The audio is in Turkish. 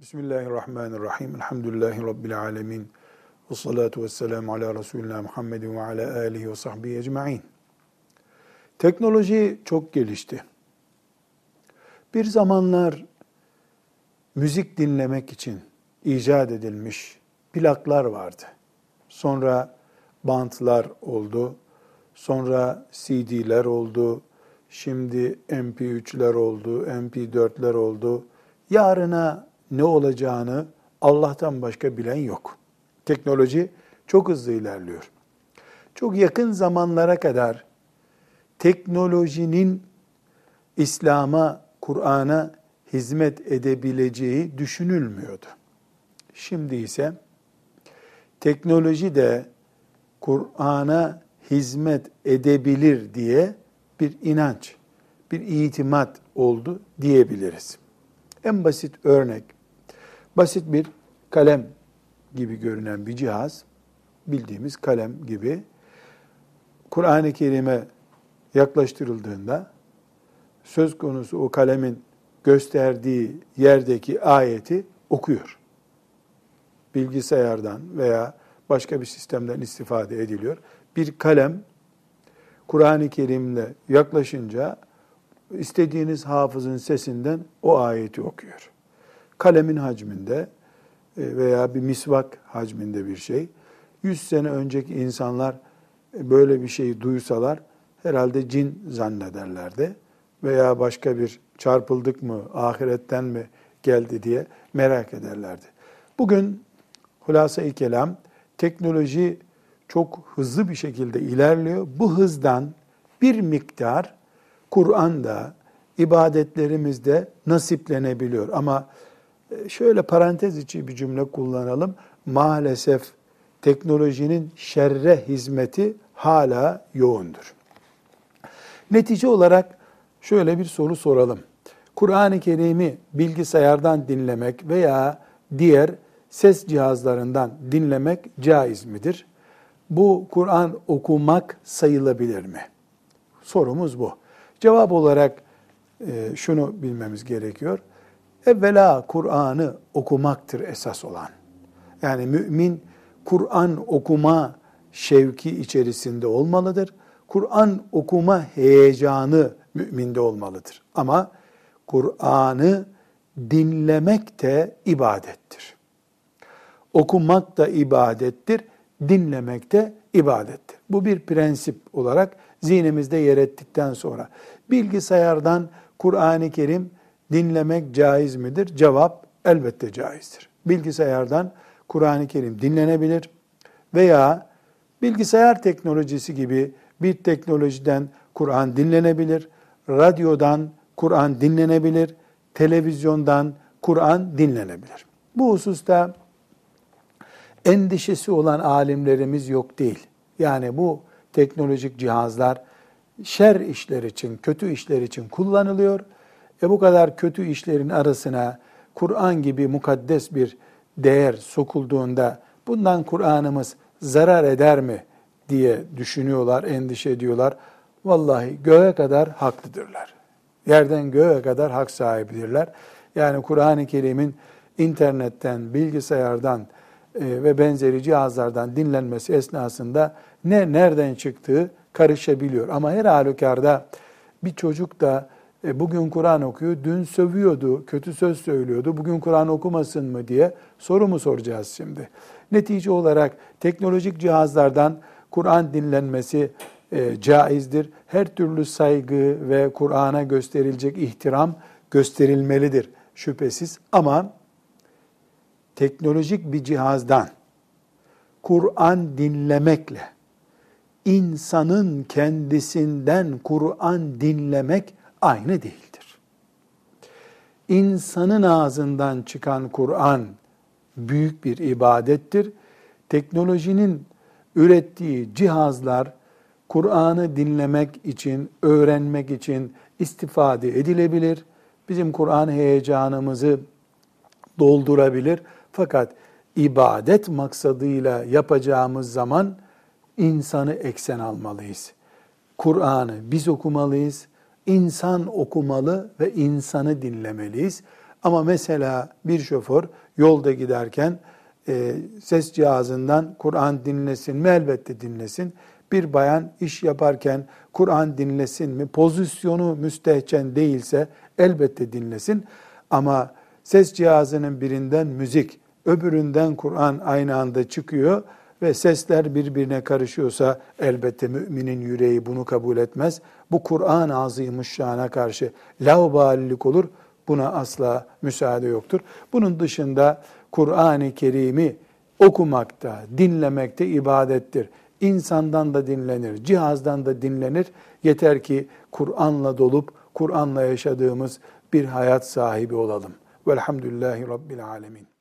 Bismillahirrahmanirrahim. Elhamdülillahi Rabbil alemin. Ve salatu ve selamu ala Resulina Muhammedin ve ala alihi ve sahbihi ecma'in. Teknoloji çok gelişti. Bir zamanlar müzik dinlemek için icat edilmiş plaklar vardı. Sonra bantlar oldu. Sonra CD'ler oldu. Şimdi MP3'ler oldu, MP4'ler oldu. Yarına ne olacağını Allah'tan başka bilen yok. Teknoloji çok hızlı ilerliyor. Çok yakın zamanlara kadar teknolojinin İslam'a, Kur'an'a hizmet edebileceği düşünülmüyordu. Şimdi ise teknoloji de Kur'an'a hizmet edebilir diye bir inanç, bir itimat oldu diyebiliriz. En basit örnek Basit bir kalem gibi görünen bir cihaz, bildiğimiz kalem gibi Kur'an-ı Kerim'e yaklaştırıldığında söz konusu o kalemin gösterdiği yerdeki ayeti okuyor. Bilgisayardan veya başka bir sistemden istifade ediliyor. Bir kalem Kur'an-ı Kerim'le yaklaşınca istediğiniz hafızın sesinden o ayeti okuyor kalemin hacminde e, veya bir misvak hacminde bir şey. Yüz sene önceki insanlar e, böyle bir şeyi duysalar herhalde cin zannederlerdi. Veya başka bir çarpıldık mı, ahiretten mi geldi diye merak ederlerdi. Bugün hulasa-i kelam teknoloji çok hızlı bir şekilde ilerliyor. Bu hızdan bir miktar Kur'an'da, ibadetlerimizde nasiplenebiliyor. Ama şöyle parantez içi bir cümle kullanalım. Maalesef teknolojinin şerre hizmeti hala yoğundur. Netice olarak şöyle bir soru soralım. Kur'an-ı Kerim'i bilgisayardan dinlemek veya diğer ses cihazlarından dinlemek caiz midir? Bu Kur'an okumak sayılabilir mi? Sorumuz bu. Cevap olarak e, şunu bilmemiz gerekiyor evvela Kur'an'ı okumaktır esas olan. Yani mümin Kur'an okuma şevki içerisinde olmalıdır. Kur'an okuma heyecanı müminde olmalıdır. Ama Kur'an'ı dinlemek de ibadettir. Okumak da ibadettir, dinlemek de ibadettir. Bu bir prensip olarak zihnimizde yer ettikten sonra bilgisayardan Kur'an-ı Kerim dinlemek caiz midir? Cevap elbette caizdir. Bilgisayardan Kur'an-ı Kerim dinlenebilir veya bilgisayar teknolojisi gibi bir teknolojiden Kur'an dinlenebilir, radyodan Kur'an dinlenebilir, televizyondan Kur'an dinlenebilir. Bu hususta endişesi olan alimlerimiz yok değil. Yani bu teknolojik cihazlar şer işler için, kötü işler için kullanılıyor ve bu kadar kötü işlerin arasına Kur'an gibi mukaddes bir değer sokulduğunda bundan Kur'an'ımız zarar eder mi diye düşünüyorlar, endişe ediyorlar. Vallahi göğe kadar haklıdırlar. Yerden göğe kadar hak sahibidirler. Yani Kur'an-ı Kerim'in internetten, bilgisayardan e, ve benzeri cihazlardan dinlenmesi esnasında ne nereden çıktığı karışabiliyor. Ama her halükarda bir çocuk da e, bugün Kur'an okuyor, dün sövüyordu, kötü söz söylüyordu, bugün Kur'an okumasın mı diye soru mu soracağız şimdi? Netice olarak teknolojik cihazlardan Kur'an dinlenmesi e, caizdir. Her türlü saygı ve Kur'an'a gösterilecek ihtiram gösterilmelidir şüphesiz. Ama teknolojik bir cihazdan Kur'an dinlemekle insanın kendisinden Kur'an dinlemek aynı değildir. İnsanın ağzından çıkan Kur'an büyük bir ibadettir. Teknolojinin ürettiği cihazlar Kur'an'ı dinlemek için, öğrenmek için istifade edilebilir. Bizim Kur'an heyecanımızı doldurabilir. Fakat ibadet maksadıyla yapacağımız zaman insanı eksen almalıyız. Kur'an'ı biz okumalıyız insan okumalı ve insanı dinlemeliyiz. Ama mesela bir şoför yolda giderken e, ses cihazından Kur'an dinlesin mi? Elbette dinlesin. Bir bayan iş yaparken Kur'an dinlesin mi? Pozisyonu müstehcen değilse elbette dinlesin. Ama ses cihazının birinden müzik, öbüründen Kur'an aynı anda çıkıyor ve sesler birbirine karışıyorsa elbette müminin yüreği bunu kabul etmez. Bu Kur'an azıymış şana karşı laubalilik olur. Buna asla müsaade yoktur. Bunun dışında Kur'an-ı Kerim'i okumakta, dinlemekte ibadettir. İnsandan da dinlenir, cihazdan da dinlenir. Yeter ki Kur'an'la dolup Kur'an'la yaşadığımız bir hayat sahibi olalım. Velhamdülillahi Rabbil Alemin.